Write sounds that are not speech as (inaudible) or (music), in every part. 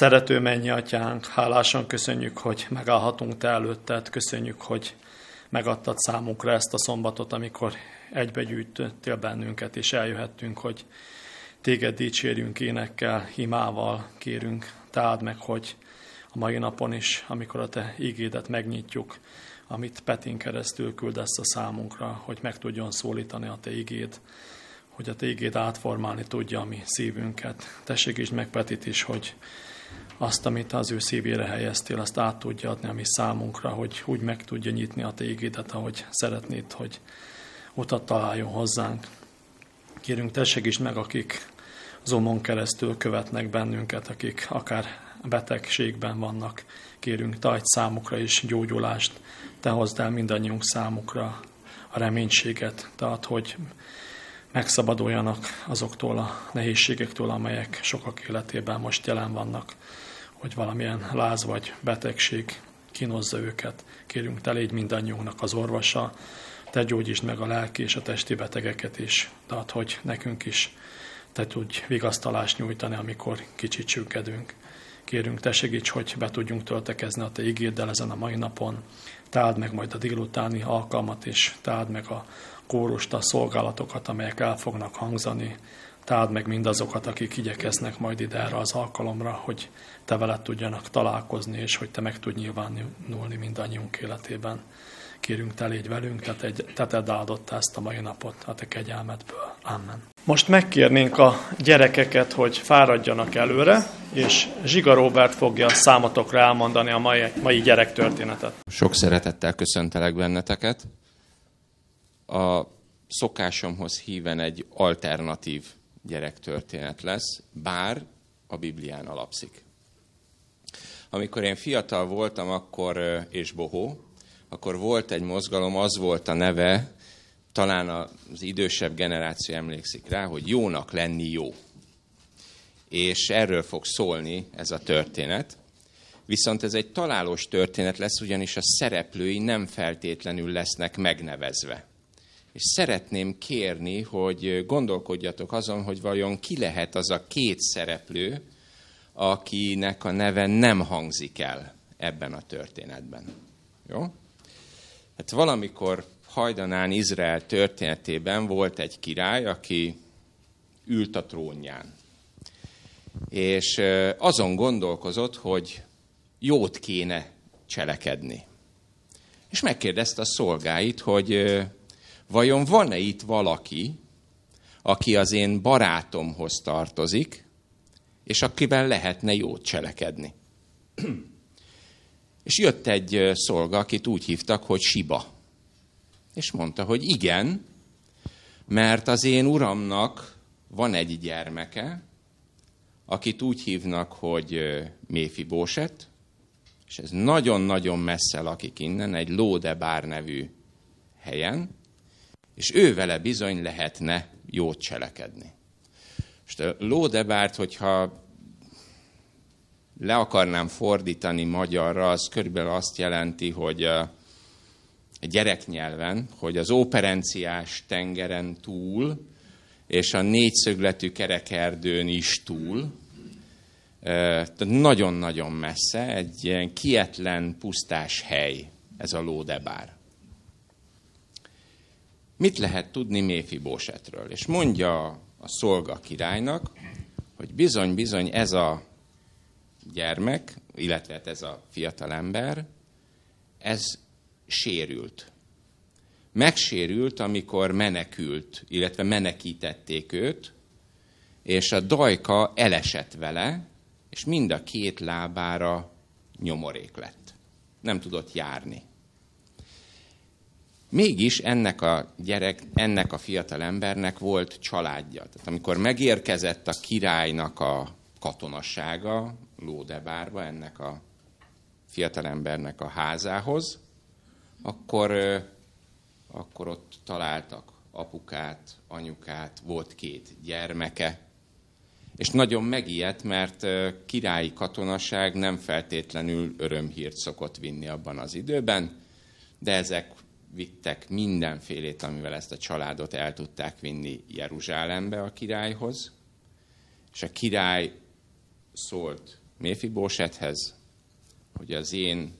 Szerető mennyi atyánk, hálásan köszönjük, hogy megállhatunk te előtted, köszönjük, hogy megadtad számunkra ezt a szombatot, amikor egybegyűjtöttél bennünket, és eljöhettünk, hogy téged dicsérjünk énekkel, imával, kérünk, táld meg, hogy a mai napon is, amikor a te ígédet megnyitjuk, amit Petin keresztül küldesz a számunkra, hogy meg tudjon szólítani a te ígéd, hogy a te ígéd átformálni tudja a mi szívünket. Te segítsd meg Petit is, hogy azt, amit az ő szívére helyeztél, azt át tudja adni a mi számunkra, hogy úgy meg tudja nyitni a te ígédet, ahogy szeretnéd, hogy utat találjon hozzánk. Kérünk, te segítsd meg, akik Zomon keresztül követnek bennünket, akik akár betegségben vannak. Kérünk, te számukra is gyógyulást, te hozd el mindannyiunk számukra a reménységet, tehát hogy megszabaduljanak azoktól a nehézségektől, amelyek sokak életében most jelen vannak, hogy valamilyen láz vagy betegség kínozza őket. Kérünk, te légy mindannyiunknak az orvosa, te gyógyítsd meg a lelki és a testi betegeket is, tehát hogy nekünk is te tudj vigasztalást nyújtani, amikor kicsit csüggedünk. Kérünk, te segíts, hogy be tudjunk töltekezni a te ígéddel ezen a mai napon. Táld meg majd a délutáni alkalmat, és táld meg a kórust, a szolgálatokat, amelyek el fognak hangzani. Táld meg mindazokat, akik igyekeznek majd ide erre az alkalomra, hogy te veled tudjanak találkozni, és hogy te meg tudj nyilvánulni mindannyiunk életében. Kérünk, te légy velünk, te, te, te tedd áldott ezt a mai napot a te kegyelmedből. Amen. Most megkérnénk a gyerekeket, hogy fáradjanak előre, és Zsiga Robert fogja számotokra elmondani a mai, mai gyerektörténetet. Sok szeretettel köszöntelek benneteket. A szokásomhoz híven egy alternatív gyerektörténet lesz, bár a Biblián alapszik. Amikor én fiatal voltam, akkor, és bohó, akkor volt egy mozgalom, az volt a neve, talán az idősebb generáció emlékszik rá, hogy jónak lenni jó. És erről fog szólni ez a történet. Viszont ez egy találós történet lesz, ugyanis a szereplői nem feltétlenül lesznek megnevezve. És szeretném kérni, hogy gondolkodjatok azon, hogy vajon ki lehet az a két szereplő, akinek a neve nem hangzik el ebben a történetben. Jó? Hát valamikor hajdanán Izrael történetében volt egy király, aki ült a trónján. És azon gondolkozott, hogy jót kéne cselekedni. És megkérdezte a szolgáit, hogy vajon van-e itt valaki, aki az én barátomhoz tartozik, és akivel lehetne jót cselekedni. (clears throat) És jött egy szolga, akit úgy hívtak, hogy Siba. És mondta, hogy igen, mert az én uramnak van egy gyermeke, akit úgy hívnak, hogy Méfi Bóset, és ez nagyon-nagyon messze lakik innen, egy Lódebár nevű helyen, és ő vele bizony lehetne jót cselekedni. Most a Lódebárt, hogyha le akarnám fordítani magyarra, az körülbelül azt jelenti, hogy a gyereknyelven, hogy az operenciás tengeren túl, és a négyszögletű kerekerdőn is túl, tehát nagyon-nagyon messze, egy ilyen kietlen, pusztás hely ez a Lódebár. Mit lehet tudni Méfi Bósetről? És mondja a szolga királynak, hogy bizony-bizony ez a gyermek, illetve hát ez a fiatal ember, ez sérült. Megsérült, amikor menekült, illetve menekítették őt, és a dajka elesett vele, és mind a két lábára nyomorék lett. Nem tudott járni. Mégis ennek a gyerek, ennek a fiatal embernek volt családja. Tehát amikor megérkezett a királynak a katonassága Lódebárba, ennek a fiatalembernek a házához, akkor, akkor ott találtak apukát, anyukát, volt két gyermeke, és nagyon megijedt, mert királyi katonaság nem feltétlenül örömhírt szokott vinni abban az időben, de ezek vittek mindenfélét, amivel ezt a családot el tudták vinni Jeruzsálembe a királyhoz, és a király szólt Méfibósethez, hogy az én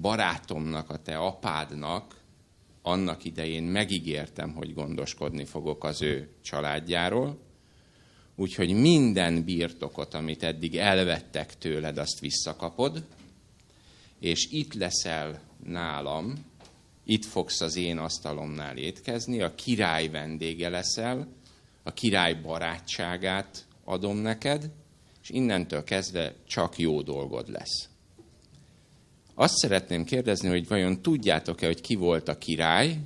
barátomnak, a te apádnak annak idején megígértem, hogy gondoskodni fogok az ő családjáról, úgyhogy minden birtokot, amit eddig elvettek tőled, azt visszakapod, és itt leszel nálam, itt fogsz az én asztalomnál étkezni, a király vendége leszel, a király barátságát adom neked, és innentől kezdve csak jó dolgod lesz. Azt szeretném kérdezni, hogy vajon tudjátok-e, hogy ki volt a király,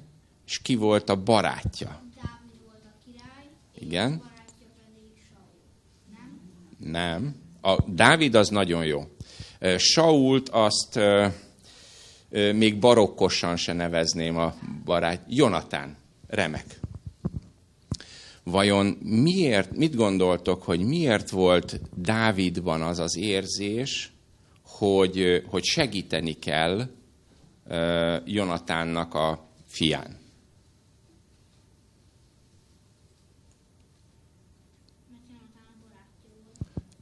és ki volt a barátja? Dávid volt a király, Igen? és barátja Saul. Nem? Nem. A Dávid az nagyon jó. Sault azt még barokkosan se nevezném a barát. Jonatán. Remek. Vajon miért, mit gondoltok, hogy miért volt Dávidban az az érzés, hogy, hogy segíteni kell Jonatánnak a fián?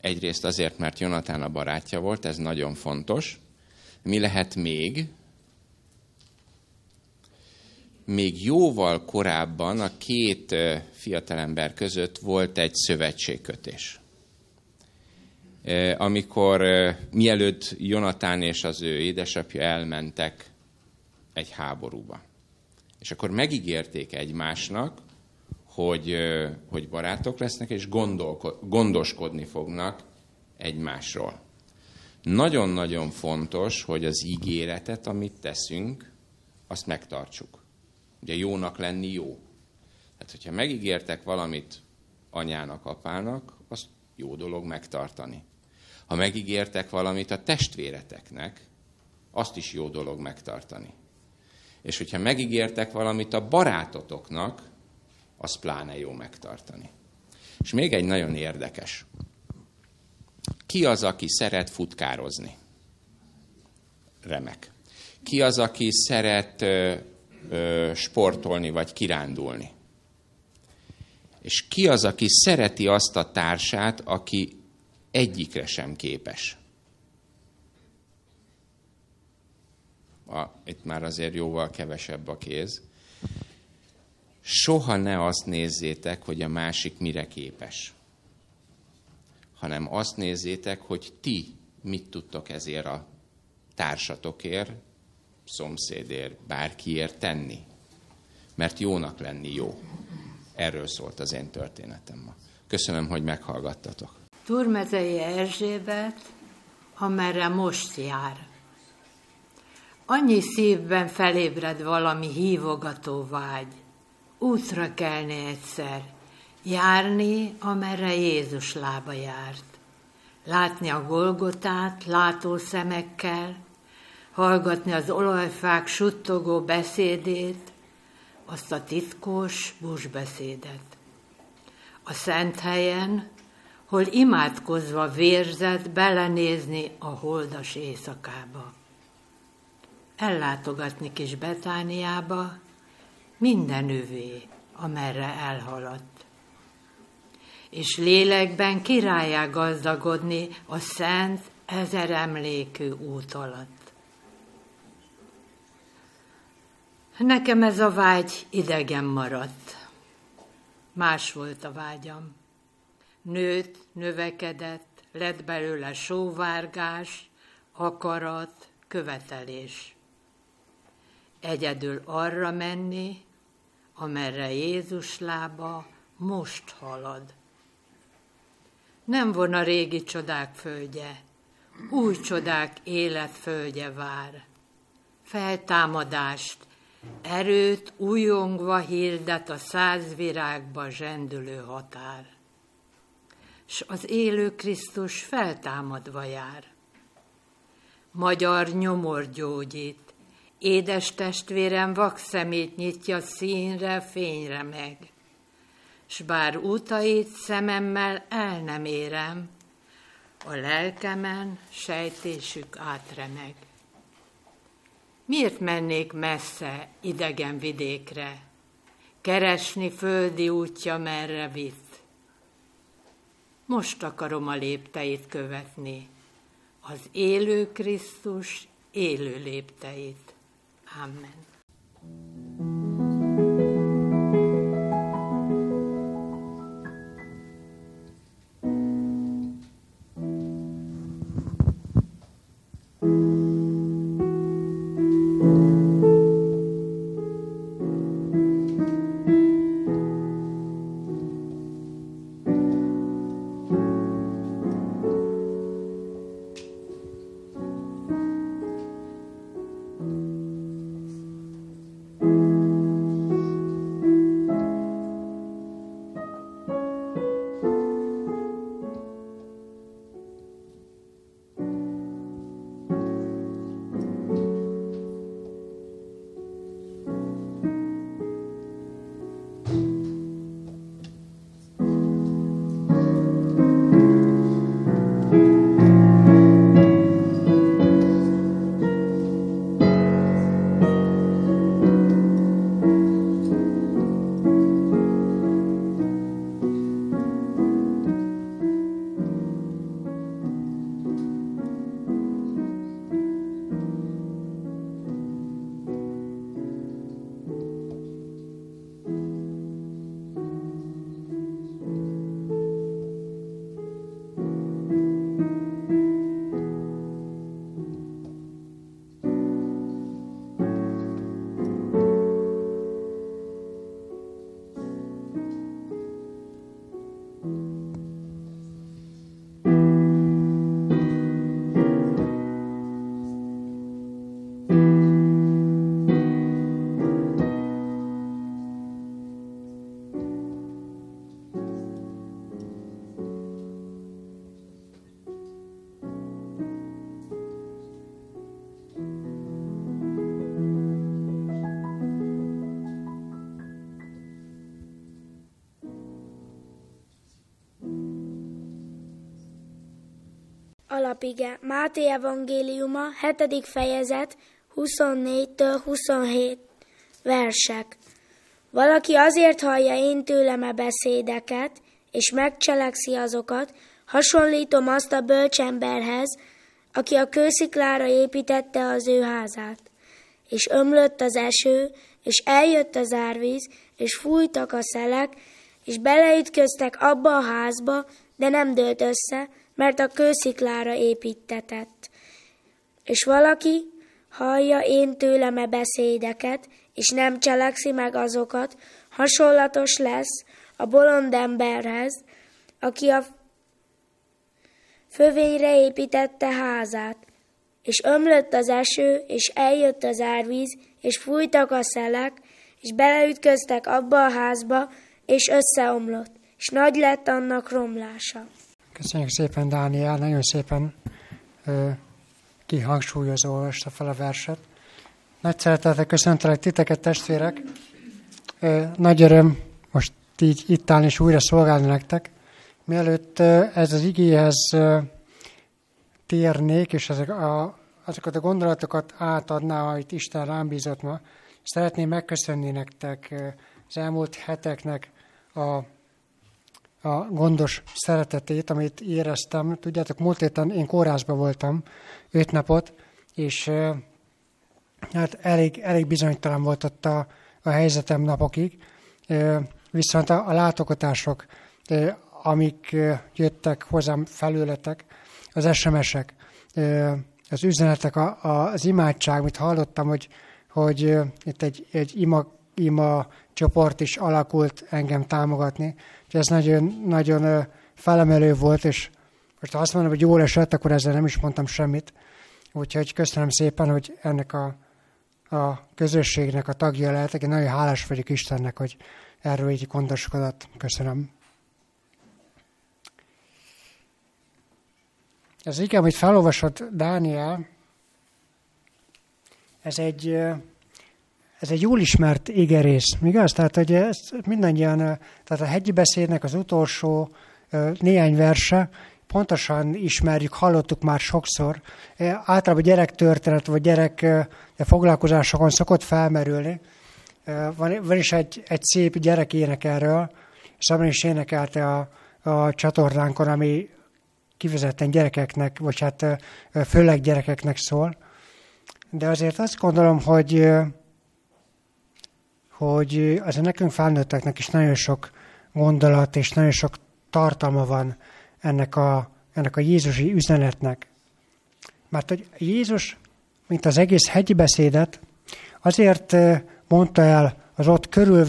Egyrészt azért, mert Jonatán a barátja volt, ez nagyon fontos. Mi lehet még? Még jóval korábban a két fiatalember között volt egy szövetségkötés. Amikor mielőtt Jonatán és az ő édesapja elmentek egy háborúba. És akkor megígérték egymásnak, hogy, hogy barátok lesznek, és gondolko- gondoskodni fognak egymásról. Nagyon-nagyon fontos, hogy az ígéretet, amit teszünk, azt megtartsuk. Ugye jónak lenni jó. Tehát, hogyha megígértek valamit anyának, apának, azt jó dolog megtartani. Ha megígértek valamit a testvéreteknek, azt is jó dolog megtartani. És hogyha megígértek valamit a barátotoknak, az pláne jó megtartani. És még egy nagyon érdekes. Ki az, aki szeret futkározni? Remek. Ki az, aki szeret ö, ö, sportolni vagy kirándulni? És ki az, aki szereti azt a társát, aki egyikre sem képes? A, itt már azért jóval kevesebb a kéz soha ne azt nézzétek, hogy a másik mire képes, hanem azt nézzétek, hogy ti mit tudtok ezért a társatokért, szomszédért, bárkiért tenni. Mert jónak lenni jó. Erről szólt az én történetem ma. Köszönöm, hogy meghallgattatok. Turmezei Erzsébet, amerre most jár. Annyi szívben felébred valami hívogató vágy. Útra kelni egyszer, járni, amerre Jézus lába járt. Látni a Golgotát látó szemekkel, hallgatni az olajfák suttogó beszédét, azt a titkos busbeszédet. A szent helyen, hol imádkozva vérzett belenézni a holdas éjszakába. Ellátogatni kis Betániába, minden övé, amerre elhaladt. És lélekben királyá gazdagodni a szent ezer emlékű út alatt. Nekem ez a vágy idegen maradt. Más volt a vágyam. Nőtt, növekedett, lett belőle sóvárgás, akarat, követelés. Egyedül arra menni, amerre Jézus lába most halad. Nem von a régi csodák földje, új csodák életföldje vár. Feltámadást, erőt újongva hirdet a száz virágba zsendülő határ. S az élő Krisztus feltámadva jár. Magyar nyomor gyógyít, édes testvérem vakszemét nyitja színre, fényre meg. S bár utait szememmel el nem érem, a lelkemen sejtésük átremeg. Miért mennék messze, idegen vidékre, keresni földi útja merre vitt? Most akarom a lépteit követni, az élő Krisztus élő lépteit. Amen. Alapige Máté evangéliuma, 7. fejezet, 24-től 27 versek. Valaki azért hallja én tőlem a beszédeket, és megcselekszi azokat, hasonlítom azt a bölcsemberhez, aki a kősziklára építette az ő házát. És ömlött az eső, és eljött az árvíz, és fújtak a szelek, és beleütköztek abba a házba, de nem dőlt össze, mert a kősziklára építetett. És valaki hallja én tőlem e beszédeket, és nem cselekszi meg azokat, hasonlatos lesz a bolond emberhez, aki a fövényre építette házát, és ömlött az eső, és eljött az árvíz, és fújtak a szelek, és beleütköztek abba a házba, és összeomlott, és nagy lett annak romlása. Köszönjük szépen, Dániel, nagyon szépen ö, kihangsúlyozó olvasta fel a verset. Nagy szeretettel köszöntelek titeket, testvérek. Ö, nagy öröm most így itt állni és újra szolgálni nektek. Mielőtt ö, ez az igéhez ö, térnék, és ezek a, azokat a gondolatokat átadná, amit Isten rám bízott ma, szeretném megköszönni nektek ö, az elmúlt heteknek a a gondos szeretetét, amit éreztem. Tudjátok, múlt héten én kórházban voltam öt napot, és hát elég, elég bizonytalan volt ott a, a helyzetem napokig. Viszont a, a látogatások, amik jöttek hozzám felőletek, az SMS-ek, az üzenetek, az imádság, amit hallottam, hogy, hogy itt egy, egy ima, ima csoport is alakult engem támogatni. Ez nagyon, nagyon felemelő volt, és most ha azt mondom, hogy jól esett, akkor ezzel nem is mondtam semmit. Úgyhogy köszönöm szépen, hogy ennek a, a közösségnek a tagja lehetek. Én nagyon hálás vagyok Istennek, hogy erről így gondoskodott. Köszönöm. Ez igen, amit felolvasott Dániel, ez egy ez egy jól ismert igerész, igaz? Tehát, hogy ezt mindannyian, tehát a hegyi beszédnek az utolsó néhány verse, pontosan ismerjük, hallottuk már sokszor. Általában gyerektörténet vagy gyerek foglalkozásokon szokott felmerülni. Van, van is egy, egy szép gyerekének erről, és abban is énekelte a, a csatornánkon, ami kivezetten gyerekeknek, vagy hát főleg gyerekeknek szól. De azért azt gondolom, hogy, hogy azért nekünk felnőtteknek is nagyon sok gondolat és nagyon sok tartalma van ennek a, ennek a Jézusi üzenetnek. Mert hogy Jézus, mint az egész hegyi beszédet, azért mondta el az ott körül,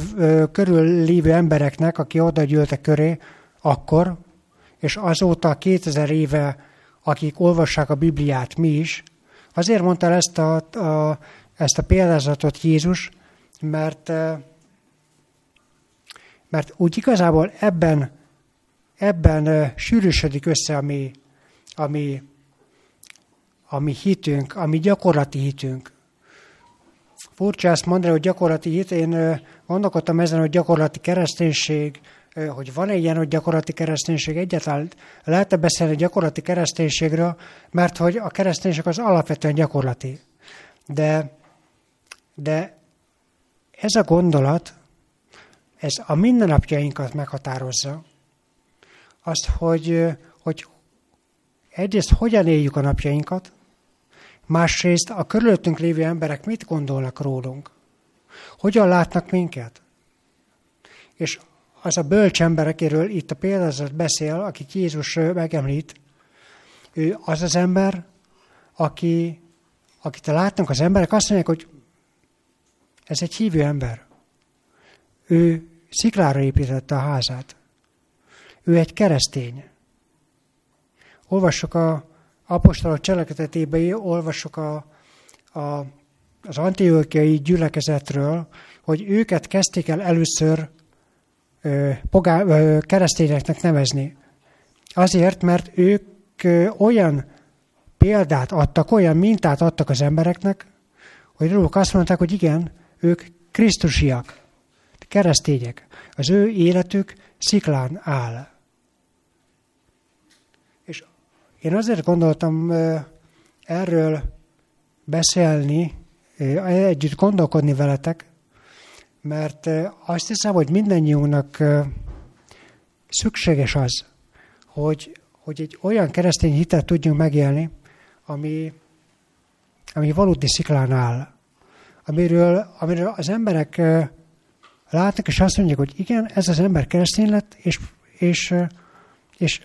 körül lévő embereknek, aki oda gyűltek köré, akkor, és azóta 2000 éve, akik olvassák a Bibliát, mi is, azért mondta el ezt a, a, ezt a példázatot Jézus, mert, mert úgy igazából ebben, ebben sűrűsödik össze a mi, a mi, a mi hitünk, a mi gyakorlati hitünk. Furcsa ezt mondani, hogy gyakorlati hit. Én gondolkodtam ezen, hogy gyakorlati kereszténység, hogy van-e ilyen, hogy gyakorlati kereszténység egyáltalán lehet-e beszélni gyakorlati kereszténységről, mert hogy a kereszténység az alapvetően gyakorlati. De, de ez a gondolat, ez a mindennapjainkat meghatározza. Azt, hogy, hogy egyrészt hogyan éljük a napjainkat, másrészt a körülöttünk lévő emberek mit gondolnak rólunk, hogyan látnak minket. És az a bölcs ember, akiről itt a példázat beszél, akit Jézus megemlít, ő az az ember, aki, akit látnak az emberek, azt mondják, hogy ez egy hívő ember. Ő sziklára építette a házát. Ő egy keresztény. Olvassuk a apostolok cselekedetében, olvassuk a, a, az antiókiai gyülekezetről, hogy őket kezdték el először ö, pogá, ö, keresztényeknek nevezni. Azért, mert ők ö, olyan példát adtak, olyan mintát adtak az embereknek, hogy róluk azt mondták, hogy igen, ők krisztusiak, keresztények. Az ő életük sziklán áll. És én azért gondoltam erről beszélni, együtt gondolkodni veletek, mert azt hiszem, hogy mindannyiunknak szükséges az, hogy, hogy egy olyan keresztény hitet tudjunk megélni, ami, ami valódi sziklán áll amiről, amiről az emberek látnak, és azt mondják, hogy igen, ez az ember keresztény lett, és, és, és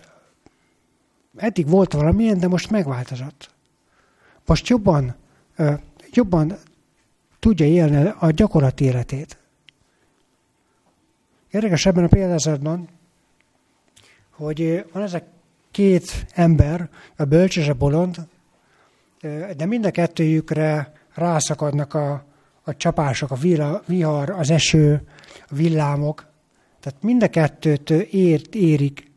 eddig volt valamilyen, de most megváltozott. Most jobban, jobban tudja élni a gyakorlati életét. Érdekes ebben a példázatban, hogy van ez a két ember, a bölcs és a bolond, de mind a kettőjükre rászakadnak a, a csapások, a vihar, az eső, a villámok. Tehát mind a kettőt ér, érik.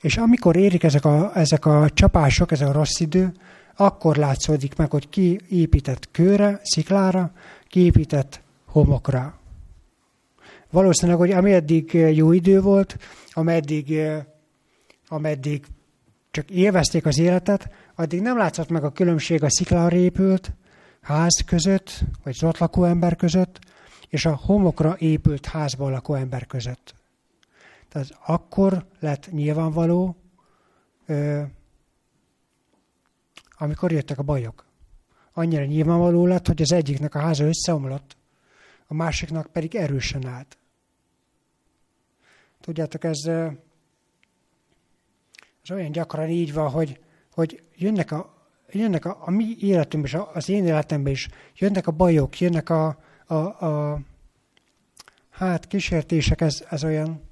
És amikor érik ezek a, ezek a csapások, ez a rossz idő, akkor látszódik meg, hogy ki épített kőre, sziklára, ki épített homokra. Valószínűleg, hogy ameddig jó idő volt, ameddig, ameddig csak élvezték az életet, addig nem látszott meg a különbség a sziklára épült ház között, vagy ott lakó ember között, és a homokra épült házban lakó ember között. Tehát akkor lett nyilvánvaló, amikor jöttek a bajok. Annyira nyilvánvaló lett, hogy az egyiknek a háza összeomlott, a másiknak pedig erősen állt. Tudjátok, ez, ez olyan gyakran így van, hogy, hogy jönnek a, jönnek a, a mi életünkben, és az én életemben is, jönnek a bajok, jönnek a, a, a hát kísértések, ez, ez olyan,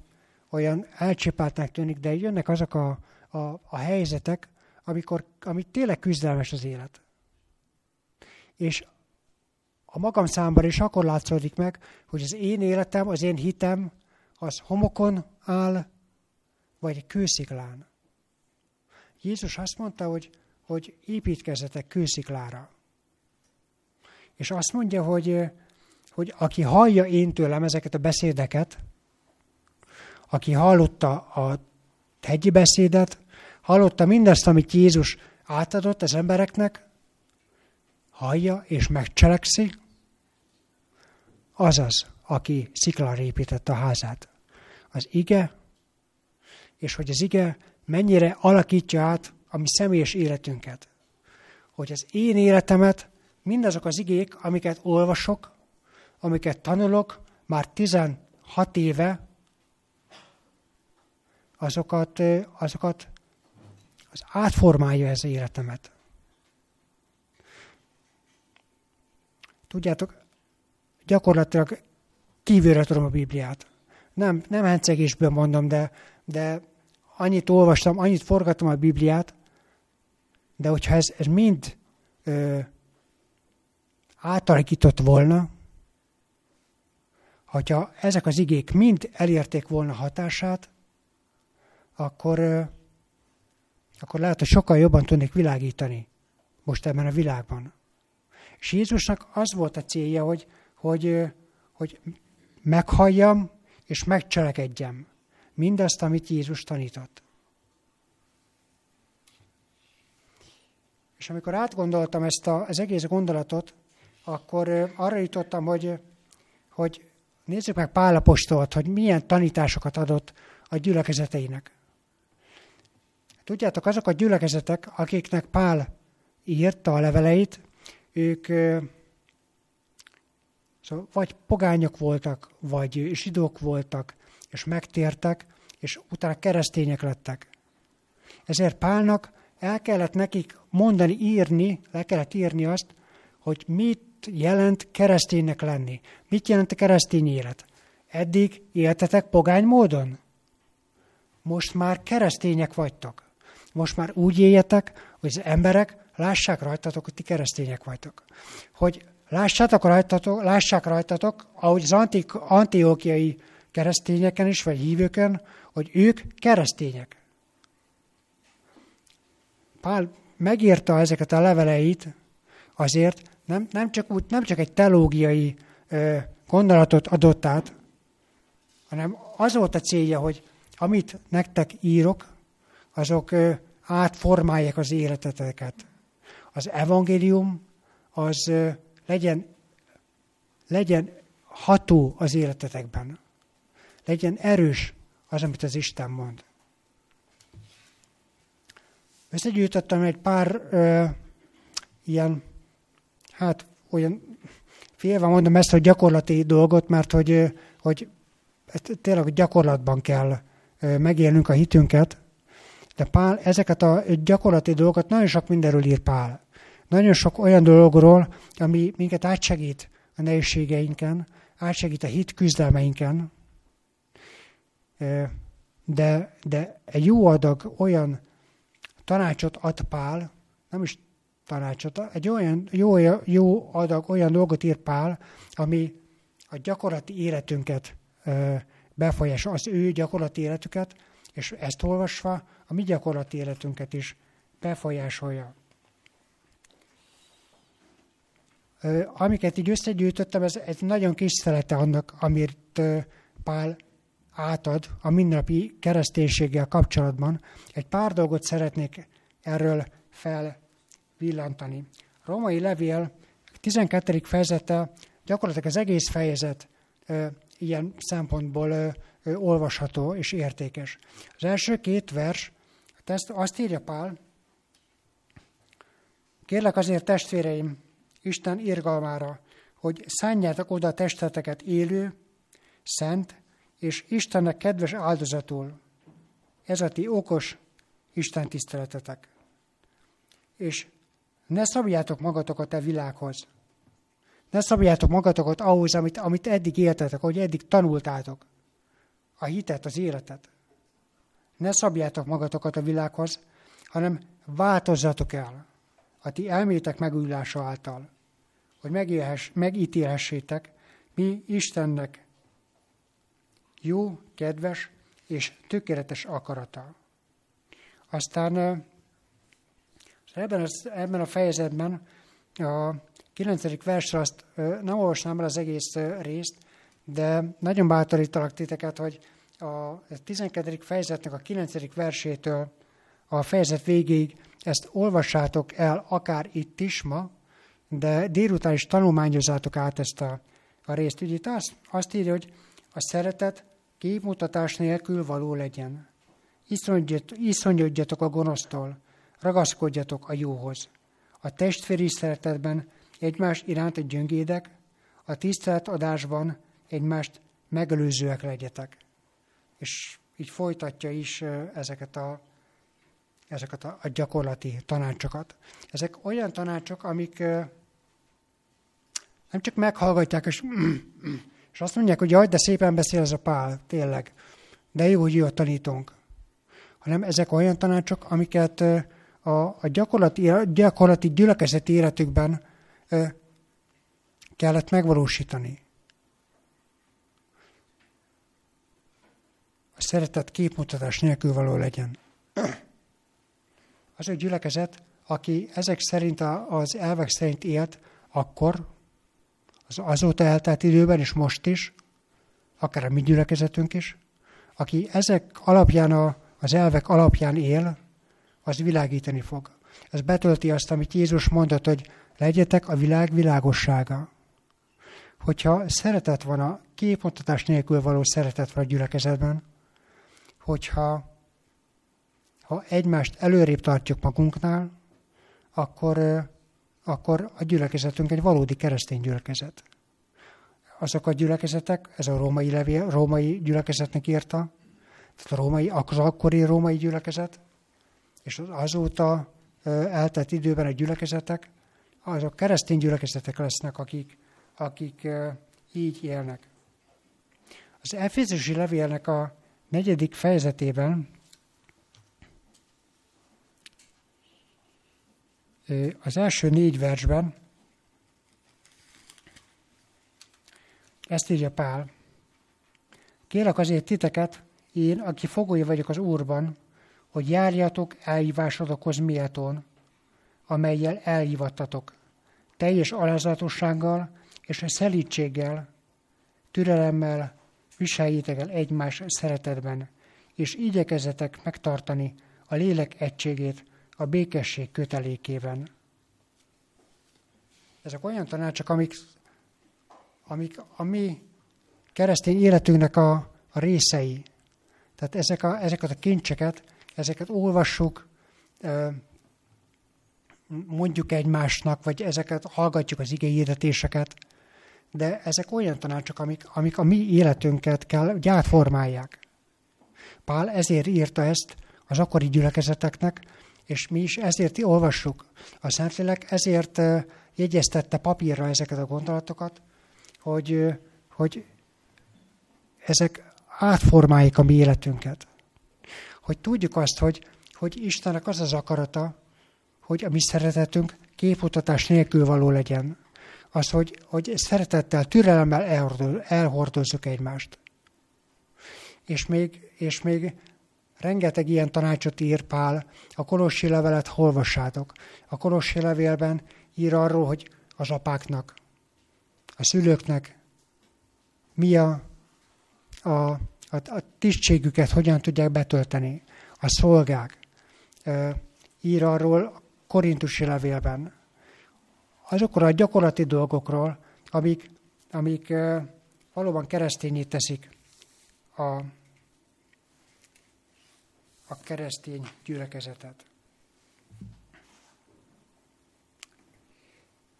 olyan elcsipáltnak tűnik, de jönnek azok a, a, a helyzetek, amikor, amit tényleg küzdelmes az élet. És a magam számban is akkor látszódik meg, hogy az én életem, az én hitem, az homokon áll, vagy kősziklán. Jézus azt mondta, hogy, hogy építkezzetek kősziklára. És azt mondja, hogy, hogy aki hallja én tőlem ezeket a beszédeket, aki hallotta a hegyi beszédet, hallotta mindazt, amit Jézus átadott az embereknek, hallja és megcselekszi, az az, aki sziklára építette a házát. Az ige és hogy az ige mennyire alakítja át a mi személyes életünket. Hogy az én életemet mindazok az igék, amiket olvasok, amiket tanulok, már 16 éve, azokat, azokat az átformálja ez életemet. Tudjátok, gyakorlatilag kívülre tudom a Bibliát. Nem, nem hencegésből mondom, de, de annyit olvastam, annyit forgattam a Bibliát, de hogyha ez, ez mind ö, átalakított volna, hogyha ezek az igék mind elérték volna hatását, akkor, ö, akkor lehet, hogy sokkal jobban tudnék világítani most ebben a világban. És Jézusnak az volt a célja, hogy, hogy, hogy meghalljam és megcselekedjem mindazt, amit Jézus tanított. És amikor átgondoltam ezt a, az egész gondolatot, akkor arra jutottam, hogy, hogy nézzük meg Pálapostolt, hogy milyen tanításokat adott a gyülekezeteinek. Tudjátok, azok a gyülekezetek, akiknek Pál írta a leveleit, ők szóval vagy pogányok voltak, vagy zsidók voltak, és megtértek, és utána keresztények lettek. Ezért Pálnak el kellett nekik mondani, írni, le kellett írni azt, hogy mit jelent kereszténynek lenni. Mit jelent a keresztény élet? Eddig éltetek pogány módon? Most már keresztények vagytok. Most már úgy éljetek, hogy az emberek lássák rajtatok, hogy ti keresztények vagytok. Hogy lássátok rajtatok, lássák rajtatok, ahogy az antik, antiókiai keresztényeken is, vagy hívőken, hogy ők keresztények. Pál megírta ezeket a leveleit azért, nem, nem, csak, úgy, nem csak egy teológiai ö, gondolatot adott át, hanem az volt a célja, hogy amit nektek írok, azok ö, átformálják az életeteket. Az evangélium az ö, legyen, legyen ható az életetekben. Legyen erős az, amit az Isten mond. Összegyűjtöttem egy pár ö, ilyen, hát olyan, félve mondom ezt, hogy gyakorlati dolgot, mert hogy, hogy tényleg gyakorlatban kell megélnünk a hitünket, de Pál ezeket a gyakorlati dolgokat nagyon sok mindenről ír Pál. Nagyon sok olyan dologról, ami minket átsegít a nehézségeinken, átsegít a hit küzdelmeinken, de, de egy jó adag olyan tanácsot ad Pál, nem is tanácsot, egy olyan jó, jó adag, olyan dolgot ír Pál, ami a gyakorlati életünket befolyásolja, az ő gyakorlati életüket, és ezt olvasva a mi gyakorlati életünket is befolyásolja. Amiket így összegyűjtöttem, ez egy nagyon kis szelete annak, amit Pál átad a mindennapi kereszténységgel kapcsolatban. Egy pár dolgot szeretnék erről felvillantani. A romai levél 12. fejezete, gyakorlatilag az egész fejezet ilyen szempontból olvasható és értékes. Az első két vers, ezt azt írja Pál, kérlek azért testvéreim, Isten irgalmára, hogy szánjátok oda testeteket élő, szent és Istennek kedves áldozatul. Ez a ti okos Isten tiszteletetek. És ne szabjátok magatokat a világhoz. Ne szabjátok magatokat ahhoz, amit, amit eddig éltetek, ahogy eddig tanultátok. A hitet, az életet. Ne szabjátok magatokat a világhoz, hanem változzatok el a ti elmétek megújulása által, hogy megítélhessétek, mi Istennek jó, kedves és tökéletes akarata. Aztán ebben, az, ebben a fejezetben a 9. versre azt nem olvasnám el az egész részt, de nagyon bátorítalak titeket, hogy a 12. fejezetnek a 9. versétől a fejezet végéig ezt olvassátok el akár itt is ma, de délután is tanulmányozzátok át ezt a, a részt. Ugye itt azt, azt írja, hogy a szeretet képmutatás nélkül való legyen. iszonyodjatok, a gonosztól, ragaszkodjatok a jóhoz. A testvéri szeretetben egymás iránt a gyöngédek, a tiszteletadásban egymást megelőzőek legyetek. És így folytatja is ezeket a, ezeket a, a gyakorlati tanácsokat. Ezek olyan tanácsok, amik nem csak meghallgatják, és, (clears throat) és azt mondják, hogy jaj, de szépen beszél ez a pál, tényleg. De jó, hogy jó a tanítónk. Hanem ezek olyan tanácsok, amiket a, a gyakorlati, gyakorlati gyülekezeti életükben kellett megvalósítani. A szeretet képmutatás nélkül való legyen. Az a gyülekezet, aki ezek szerint az elvek szerint élt, akkor, az azóta eltelt időben, és most is, akár a mi gyülekezetünk is, aki ezek alapján, a, az elvek alapján él, az világítani fog. Ez betölti azt, amit Jézus mondott, hogy legyetek a világ világossága. Hogyha szeretet van a képmutatás nélkül való szeretet van a gyülekezetben, hogyha ha egymást előrébb tartjuk magunknál, akkor, akkor a gyülekezetünk egy valódi keresztény gyülekezet. Azok a gyülekezetek, ez a római, levél, római gyülekezetnek írta, tehát a római, az akkori római gyülekezet, és az azóta eltelt időben a gyülekezetek, azok keresztény gyülekezetek lesznek, akik, akik így élnek. Az Efézusi levélnek a negyedik fejezetében az első négy versben ezt írja Pál. Kérlek azért titeket, én, aki fogója vagyok az Úrban, hogy járjatok elhívásodokhoz méltón, amelyel elhívattatok, teljes alázatossággal és a szelítséggel, türelemmel viseljétek el egymás szeretetben, és igyekezzetek megtartani a lélek egységét a békesség kötelékében. Ezek olyan tanácsok, amik, amik a mi keresztény életünknek a, a részei. Tehát ezek a, ezeket a kincseket, ezeket olvassuk, mondjuk egymásnak, vagy ezeket hallgatjuk az igényérdetéseket, de ezek olyan tanácsok, amik, amik a mi életünket kell, hogy átformálják. Pál ezért írta ezt az akkori gyülekezeteknek, és mi is ezért olvassuk. A Szentlélek ezért jegyeztette papírra ezeket a gondolatokat, hogy, hogy ezek átformálják a mi életünket. Hogy tudjuk azt, hogy, hogy Istennek az az akarata, hogy a mi szeretetünk képutatás nélkül való legyen. Az, hogy, hogy szeretettel, türelemmel elhordozzuk egymást. És még, és még rengeteg ilyen tanácsot ír Pál, a Kolossi levelet olvassátok. A Kolossi levélben ír arról, hogy az apáknak, a szülőknek mi a, a, a, a tisztségüket hogyan tudják betölteni. A szolgák ír arról korintusi levélben. Azokról a gyakorlati dolgokról, amik, amik valóban keresztényé teszik a, a keresztény gyülekezetet.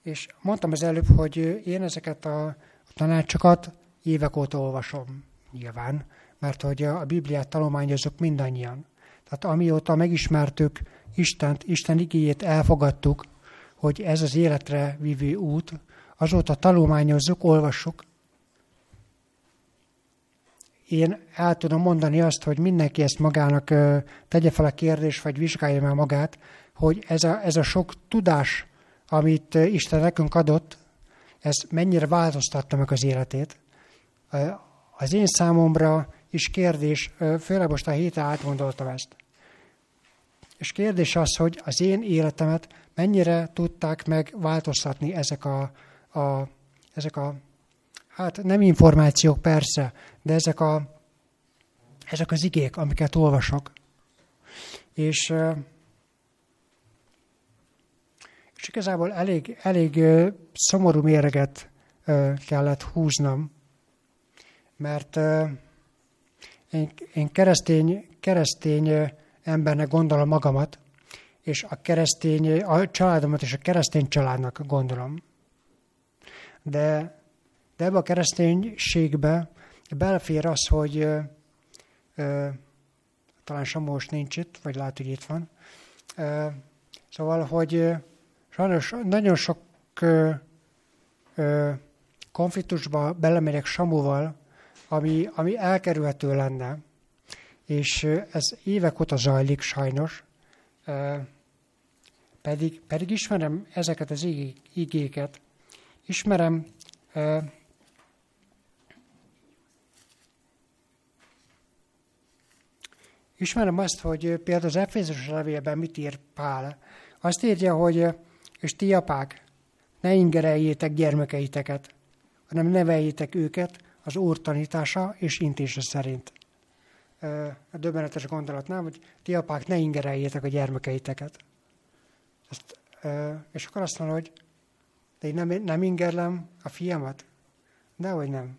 És mondtam az előbb, hogy én ezeket a tanácsokat évek óta olvasom, nyilván, mert hogy a Bibliát tanulmányozok mindannyian. Tehát amióta megismertük Istent, Isten igéjét elfogadtuk, hogy ez az életre vívő út, azóta tanulmányozzuk, olvassuk. Én el tudom mondani azt, hogy mindenki ezt magának tegye fel a kérdést, vagy vizsgálja meg magát, hogy ez a, ez a sok tudás, amit Isten nekünk adott, ez mennyire változtatta meg az életét. Az én számomra is kérdés, főleg most a héten átgondoltam ezt. És kérdés az, hogy az én életemet mennyire tudták megváltoztatni ezek a, a, ezek a hát nem információk persze, de ezek, a, ezek az igék, amiket olvasok. És, és igazából elég, elég szomorú méreget kellett húznom, mert én, én keresztény, keresztény embernek gondolom magamat, és a keresztény, a családomat és a keresztény családnak gondolom. De, de ebbe a kereszténységbe belefér az, hogy ö, ö, talán Samós nincs itt, vagy lehet, hogy itt van. Ö, szóval, hogy sajnos nagyon sok ö, ö, konfliktusba belemegyek Samuval, ami, ami elkerülhető lenne, és ez évek óta zajlik sajnos, pedig, pedig ismerem ezeket az igéket, ismerem Ismerem azt, hogy például az Efézus levélben mit ír Pál. Azt írja, hogy és ti apák, ne ingereljétek gyermekeiteket, hanem neveljétek őket az Úr tanítása és intése szerint. A döbbenetes gondolatnál, hogy ti apák ne ingereljétek a gyermekeiteket. Ezt, és akkor azt mondja, hogy de én nem, nem ingerlem a fiamat? Dehogy nem.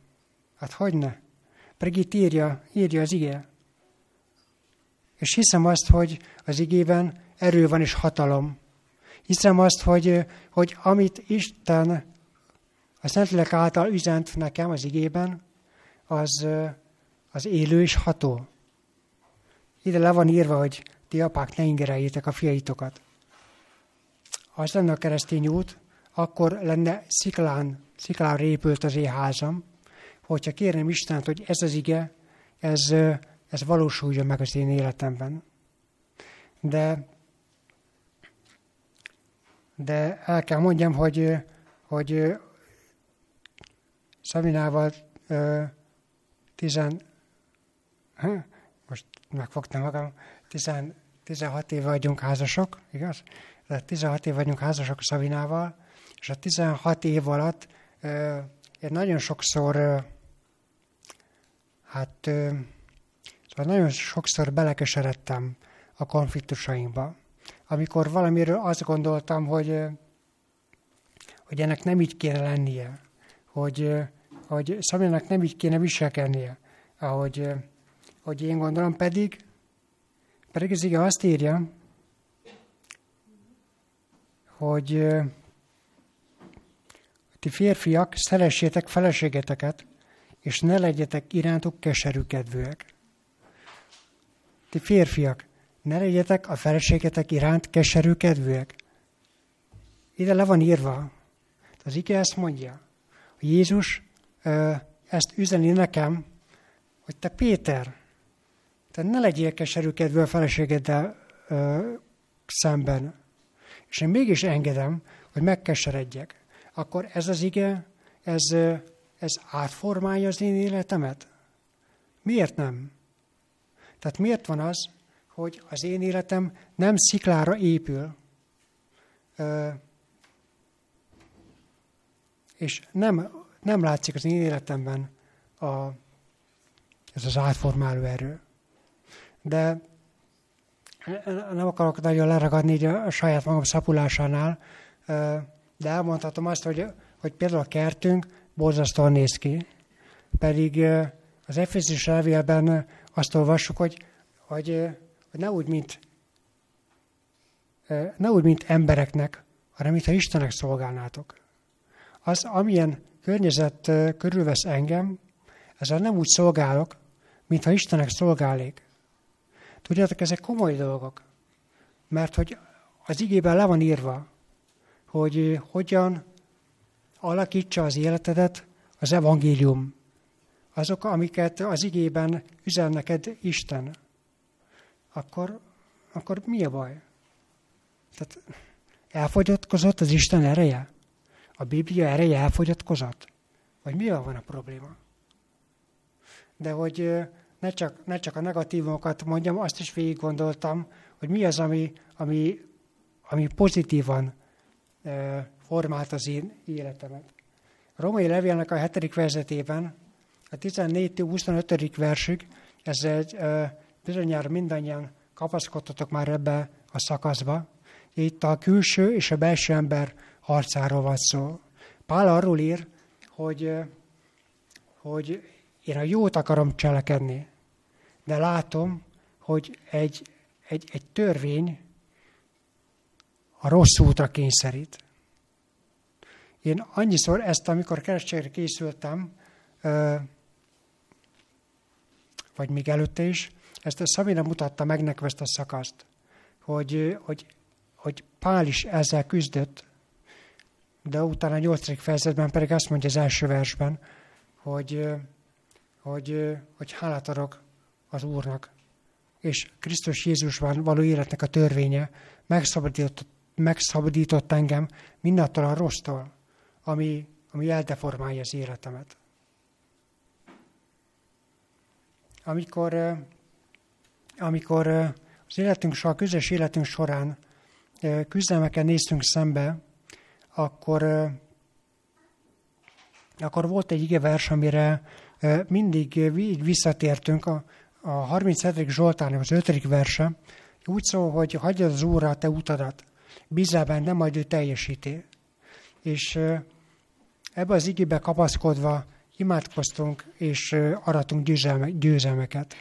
Hát hogy ne? Pedig itt írja, írja az ige. És hiszem azt, hogy az igében erő van és hatalom. Hiszem azt, hogy, hogy amit Isten a Szentlélek által üzent nekem az igében, az, az élő és ható. Ide le van írva, hogy ti apák ne ingereljétek a fiaitokat. Ha az lenne a keresztény út, akkor lenne sziklán, sziklán répült az én házam, hogyha kérném Istent, hogy ez az ige, ez, ez valósuljon meg az én életemben. De, de el kell mondjam, hogy, hogy Szabinával tizen, most megfogtam magam, tizen, 16 éve vagyunk házasok, igaz? De 16 éve vagyunk házasok Szabinával, és a 16 év alatt én nagyon sokszor, hát szóval nagyon sokszor belekeseredtem a konfliktusainkba. Amikor valamiről azt gondoltam, hogy, hogy ennek nem így kéne lennie, hogy, hogy Szabjának nem így kéne viselkednie, ahogy, hogy én gondolom, pedig, pedig az igen azt írja, hogy ti férfiak, szeressétek feleségeteket, és ne legyetek irántuk keserű kedvűek. Ti férfiak, ne legyetek a feleségetek iránt keserű kedvűek. Ide le van írva. Az ige ezt mondja. hogy Jézus ezt üzeni nekem, hogy te Péter, te ne legyél keserű kedvű a feleségeddel ö, szemben. És én mégis engedem, hogy megkeseredjek. Akkor ez az ige, ez, ez átformálja az én életemet? Miért nem? Tehát miért van az, hogy az én életem nem sziklára épül, és nem nem látszik az én életemben a, ez az átformáló erő. De nem akarok nagyon leragadni a saját magam szapulásánál, de elmondhatom azt, hogy, hogy például a kertünk borzasztóan néz ki, pedig az Efézus levélben azt olvassuk, hogy, hogy, hogy ne úgy, mint ne úgy, mint embereknek, hanem mintha Istenek szolgálnátok. Az, amilyen környezet körülvesz engem, ezzel nem úgy szolgálok, mintha Istenek szolgálék. Tudjátok, ezek komoly dolgok, mert hogy az igében le van írva, hogy hogyan alakítsa az életedet az evangélium. Azok, amiket az igében üzen neked Isten. Akkor, akkor mi a baj? Tehát elfogyatkozott az Isten ereje? A Biblia ereje elfogyatkozott? Vagy mi van a probléma? De hogy ne csak, ne csak a negatívokat mondjam, azt is végig gondoltam, hogy mi az, ami, ami, ami pozitívan formált az én életemet. A romai levélnek a hetedik vezetében, a 14-25. versig, ez egy, bizonyára mindannyian kapaszkodtatok már ebbe a szakaszba. Itt a külső és a belső ember harcáról van szó. Pál arról ír, hogy, hogy én a jót akarom cselekedni. de látom, hogy egy, egy, egy törvény a rossz útra kényszerít. Én annyiszor ezt, amikor keresztségre készültem, vagy még előtte is, ezt a Szabina mutatta meg nekem ezt a szakaszt, hogy, hogy, hogy Pál is ezzel küzdött, de utána a nyolcadik fejezetben pedig azt mondja az első versben, hogy, hogy, hogy hálát adok az Úrnak, és Krisztus Jézusban való életnek a törvénye megszabadított, megszabadított engem mindattól a rossztól, ami, ami eldeformálja az életemet. Amikor, amikor az életünk, a közös életünk során küzdelmeken néztünk szembe, akkor, akkor volt egy igevers, amire mindig így visszatértünk. A, a 37. Zsoltárnak az 5. verse úgy szól, hogy hagyjad az Úrra a te utadat, bízzál benne, majd ő teljesíti. És ebbe az igébe kapaszkodva imádkoztunk és aratunk győzelme, győzelmeket.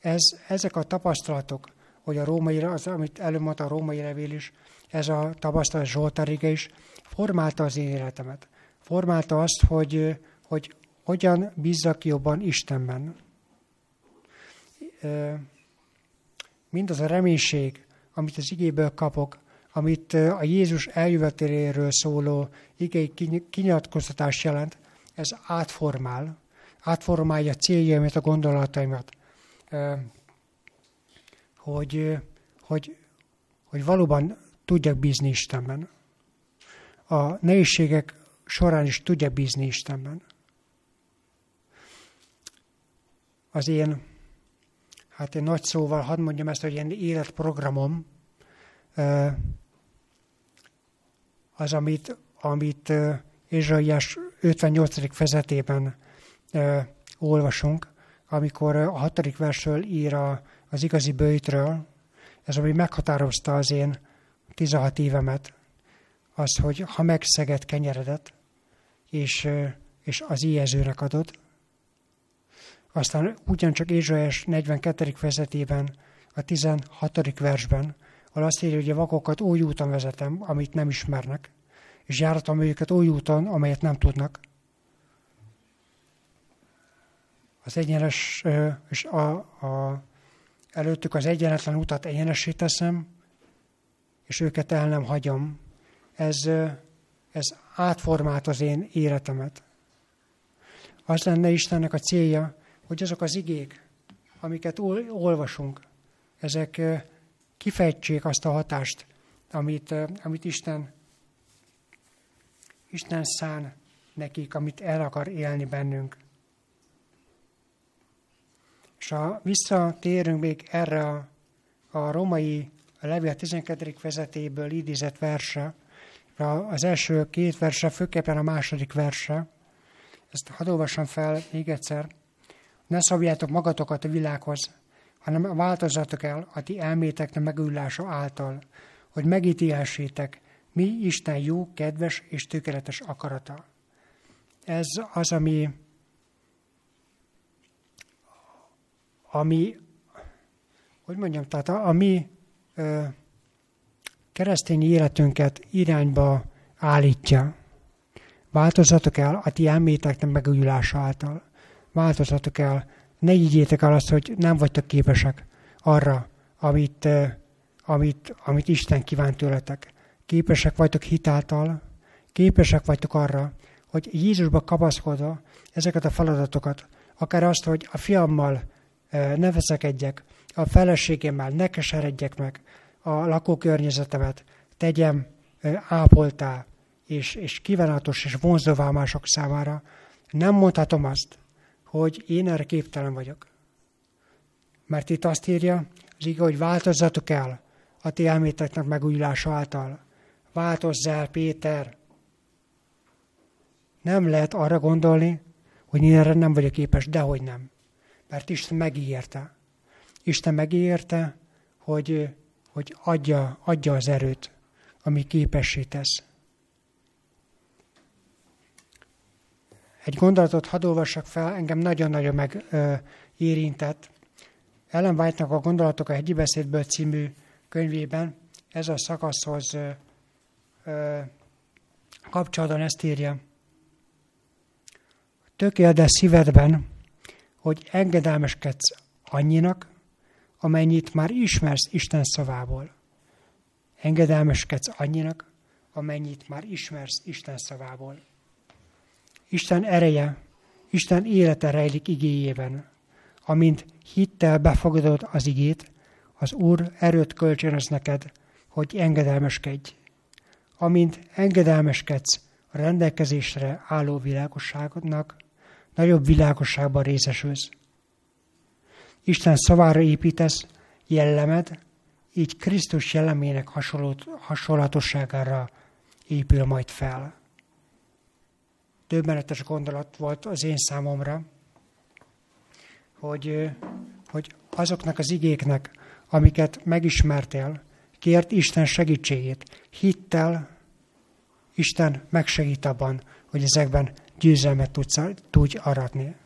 Ez, ezek a tapasztalatok, hogy a római, az, amit előmondta a római levél is, ez a tapasztalat Zsoltáriga is, formálta az én életemet. Formálta azt, hogy, hogy hogyan bízzak jobban Istenben. Mindaz a reménység, amit az igéből kapok, amit a Jézus eljöveteléről szóló igei kinyilatkoztatás jelent, ez átformál, átformálja céljaimat, a gondolataimat, hogy, hogy, hogy valóban tudjak bízni Istenben. A nehézségek során is tudjak bízni Istenben. Az én, hát én nagy szóval hadd mondjam ezt, hogy én életprogramom az, amit, amit Ézsaiás 58. fejezetében olvasunk, amikor a hatodik versről ír a, az igazi bőjtről, ez ami meghatározta az én 16 évemet, az, hogy ha megszeged kenyeredet, és, és az éjezőnek adod, aztán ugyancsak Ézsaiás 42. fejezetében, a 16. versben, ahol azt írja, hogy a vakokat oly úton vezetem, amit nem ismernek, és járatom őket oly úton, amelyet nem tudnak. Az egyenes, és a, a, előttük az egyenetlen utat egyenesé teszem, és őket el nem hagyom. Ez, ez átformált az én életemet. Az lenne Istennek a célja, hogy azok az igék, amiket olvasunk, ezek kifejtsék azt a hatást, amit, amit Isten, Isten szán nekik, amit el akar élni bennünk. És ha visszatérünk még erre a, a romai a levél 12. vezetéből idézett verse, az első két verse, főképpen a második verse, ezt hadd olvassam fel még egyszer. Ne szabjátok magatokat a világhoz, hanem változatok el a ti elméteknek megülása által, hogy megítélhessétek, mi Isten jó, kedves és tökéletes akarata. Ez az, ami, ami hogy mondjam, tehát a, a mi ö, keresztény életünket irányba állítja. Változatok el a ti elméteknek megújulása által. Változatok el ne higgyétek el azt, hogy nem vagytok képesek arra, amit, amit, amit Isten kívánt tőletek. Képesek vagytok hitáltal, képesek vagytok arra, hogy Jézusba kapaszkodva ezeket a feladatokat, akár azt, hogy a fiammal ne veszekedjek, a feleségemmel ne keseredjek meg, a lakókörnyezetemet tegyem ápoltá, és, és kívánatos és vonzóvá mások számára. Nem mondhatom azt, hogy én erre képtelen vagyok. Mert itt azt írja, az igaz, hogy változzatok el a ti elméteknek megújulása által. Változz el, Péter! Nem lehet arra gondolni, hogy én erre nem vagyok képes, dehogy nem. Mert Isten megígérte. Isten megígérte, hogy, hogy adja, adja az erőt, ami képessé tesz. Egy gondolatot hadd olvassak fel, engem nagyon-nagyon megérintett. Ellen White-nak a Gondolatok a hegyi beszédből című könyvében ez a szakaszhoz kapcsolatban ezt írja. Tökéletes szívedben, hogy engedelmeskedsz annyinak, amennyit már ismersz Isten szavából. Engedelmeskedsz annyinak, amennyit már ismersz Isten szavából. Isten ereje, Isten élete rejlik igéjében. Amint hittel befogadod az igét, az Úr erőt kölcsönöz neked, hogy engedelmeskedj. Amint engedelmeskedsz a rendelkezésre álló világosságodnak, nagyobb világosságban részesülsz. Isten szavára építesz jellemed, így Krisztus jellemének hasonlatosságára épül majd fel. Döbbenetes gondolat volt az én számomra, hogy, hogy azoknak az igéknek, amiket megismertél, kért Isten segítségét, hittel, Isten megsegít abban, hogy ezekben győzelmet tudsz, tudj aratni.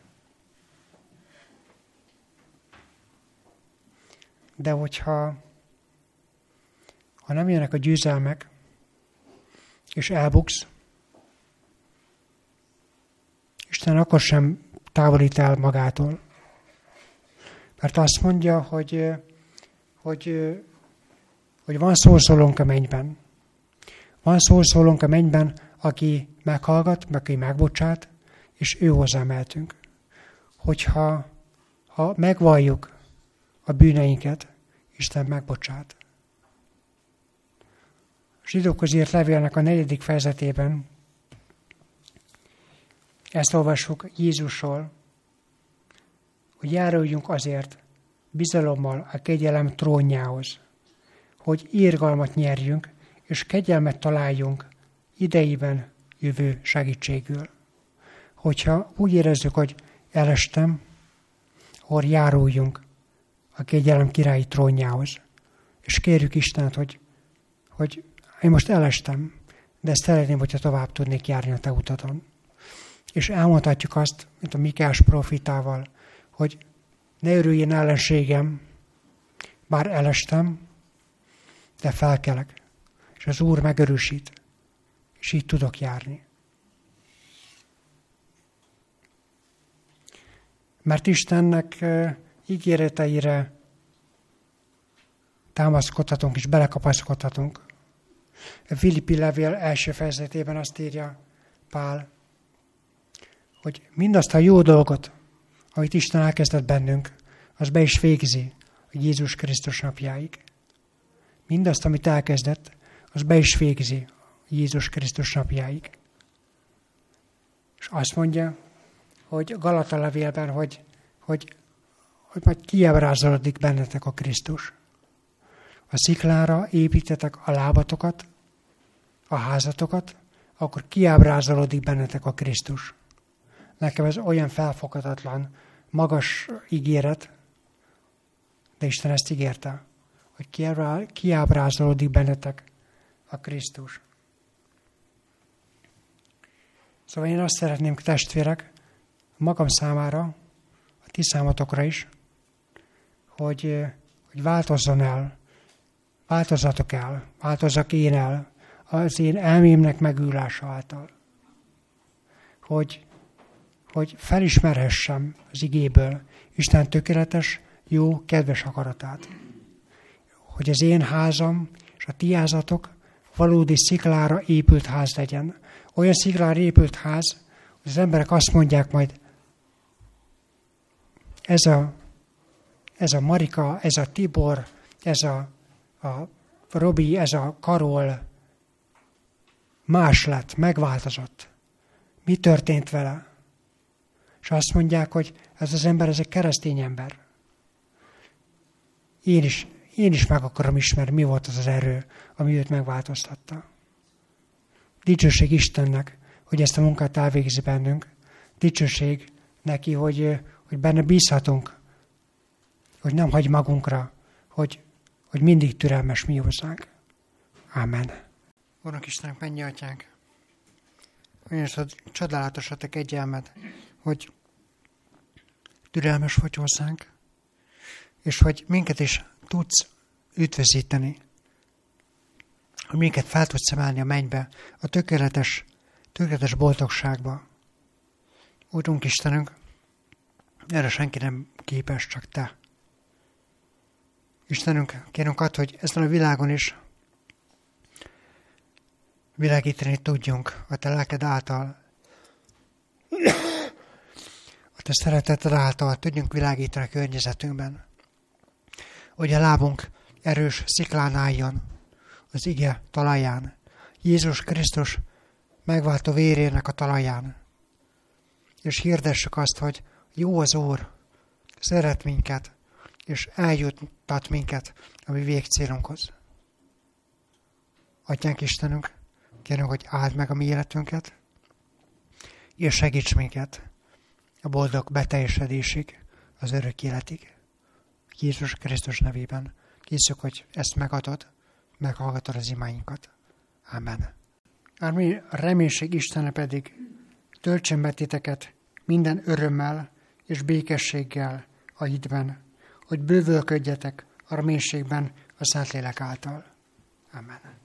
De hogyha ha nem jönnek a győzelmek, és elbuksz, Isten akkor sem távolít el magától. Mert azt mondja, hogy, hogy, hogy van szószólónk a mennyben. Van szószólónk a mennyben, aki meghallgat, aki megbocsát, és ő hozzá mehetünk. Hogyha ha megvalljuk a bűneinket, Isten megbocsát. A zsidókhoz írt levélnek a negyedik fejezetében ezt olvassuk Jézusról, hogy járuljunk azért bizalommal a kegyelem trónjához, hogy írgalmat nyerjünk, és kegyelmet találjunk idejében jövő segítségül. Hogyha úgy érezzük, hogy elestem, akkor járuljunk a kegyelem királyi trónjához, és kérjük Istent, hogy, hogy én most elestem, de szeretném, hogyha tovább tudnék járni a te utadon. És elmondhatjuk azt, mint a Mikás profitával, hogy ne örüljön ellenségem, bár elestem, de felkelek, és az Úr megerősít, és így tudok járni. Mert Istennek ígéreteire támaszkodhatunk és belekapaszkodhatunk. A Filippi levél első fejezetében azt írja Pál, hogy mindazt a jó dolgot, amit Isten elkezdett bennünk, az be is végzi a Jézus Krisztus napjáig. Mindazt, amit elkezdett, az be is végzi Jézus Krisztus napjáig. És azt mondja, hogy Galata levélben, hogy, hogy, hogy majd kiábrázolodik bennetek a Krisztus. A sziklára építetek a lábatokat, a házatokat, akkor kiábrázolodik bennetek a Krisztus. Nekem ez olyan felfoghatatlan, magas ígéret, de Isten ezt ígérte, hogy kiábrázolódik bennetek a Krisztus. Szóval én azt szeretném, testvérek, magam számára, a ti számotokra is, hogy, hogy változzon el, változzatok el, változzak én el az én elmémnek megülása által. Hogy, hogy felismerhessem az igéből Isten tökéletes, jó, kedves akaratát. Hogy az én házam és a ti házatok valódi sziklára épült ház legyen. Olyan sziklára épült ház, hogy az emberek azt mondják majd, ez a, ez a Marika, ez a Tibor, ez a, a Robi, ez a Karol más lett, megváltozott. Mi történt vele? És azt mondják, hogy ez az ember, ez egy keresztény ember. Én is, én is meg akarom ismerni, mi volt az az erő, ami őt megváltoztatta. Dicsőség Istennek, hogy ezt a munkát elvégzi bennünk. Dicsőség neki, hogy, hogy benne bízhatunk, hogy nem hagy magunkra, hogy, hogy mindig türelmes mi hozzánk. Amen. Urak Istenünk, mennyi atyánk, olyan csodálatos a te kegyelmed, hogy türelmes vagy hozzánk, és hogy minket is tudsz üdvözíteni, hogy minket fel tudsz emelni a mennybe, a tökéletes, tökéletes boldogságba. Úrunk Istenünk, erre senki nem képes, csak Te. Istenünk, kérünk ad, hogy ezen a világon is világítani tudjunk a Te lelked által, a Te szereteted által tudjunk világítani a környezetünkben. Hogy a lábunk erős sziklán álljon, az ige talaján, Jézus Krisztus megváltó vérének a talaján. És hirdessük azt, hogy jó az Úr, szeret minket, és eljuttat minket a mi végcélunkhoz. Atyánk Istenünk, kérünk, hogy áld meg a mi életünket, és segíts minket a boldog beteljesedésig, az örök életig. Jézus Krisztus nevében készük, hogy ezt megadod, meghallgatod az imáinkat. Amen. A mi reménység Istene pedig töltsen be titeket minden örömmel és békességgel a hitben, hogy bővölködjetek a reménységben a Szentlélek által. Amen.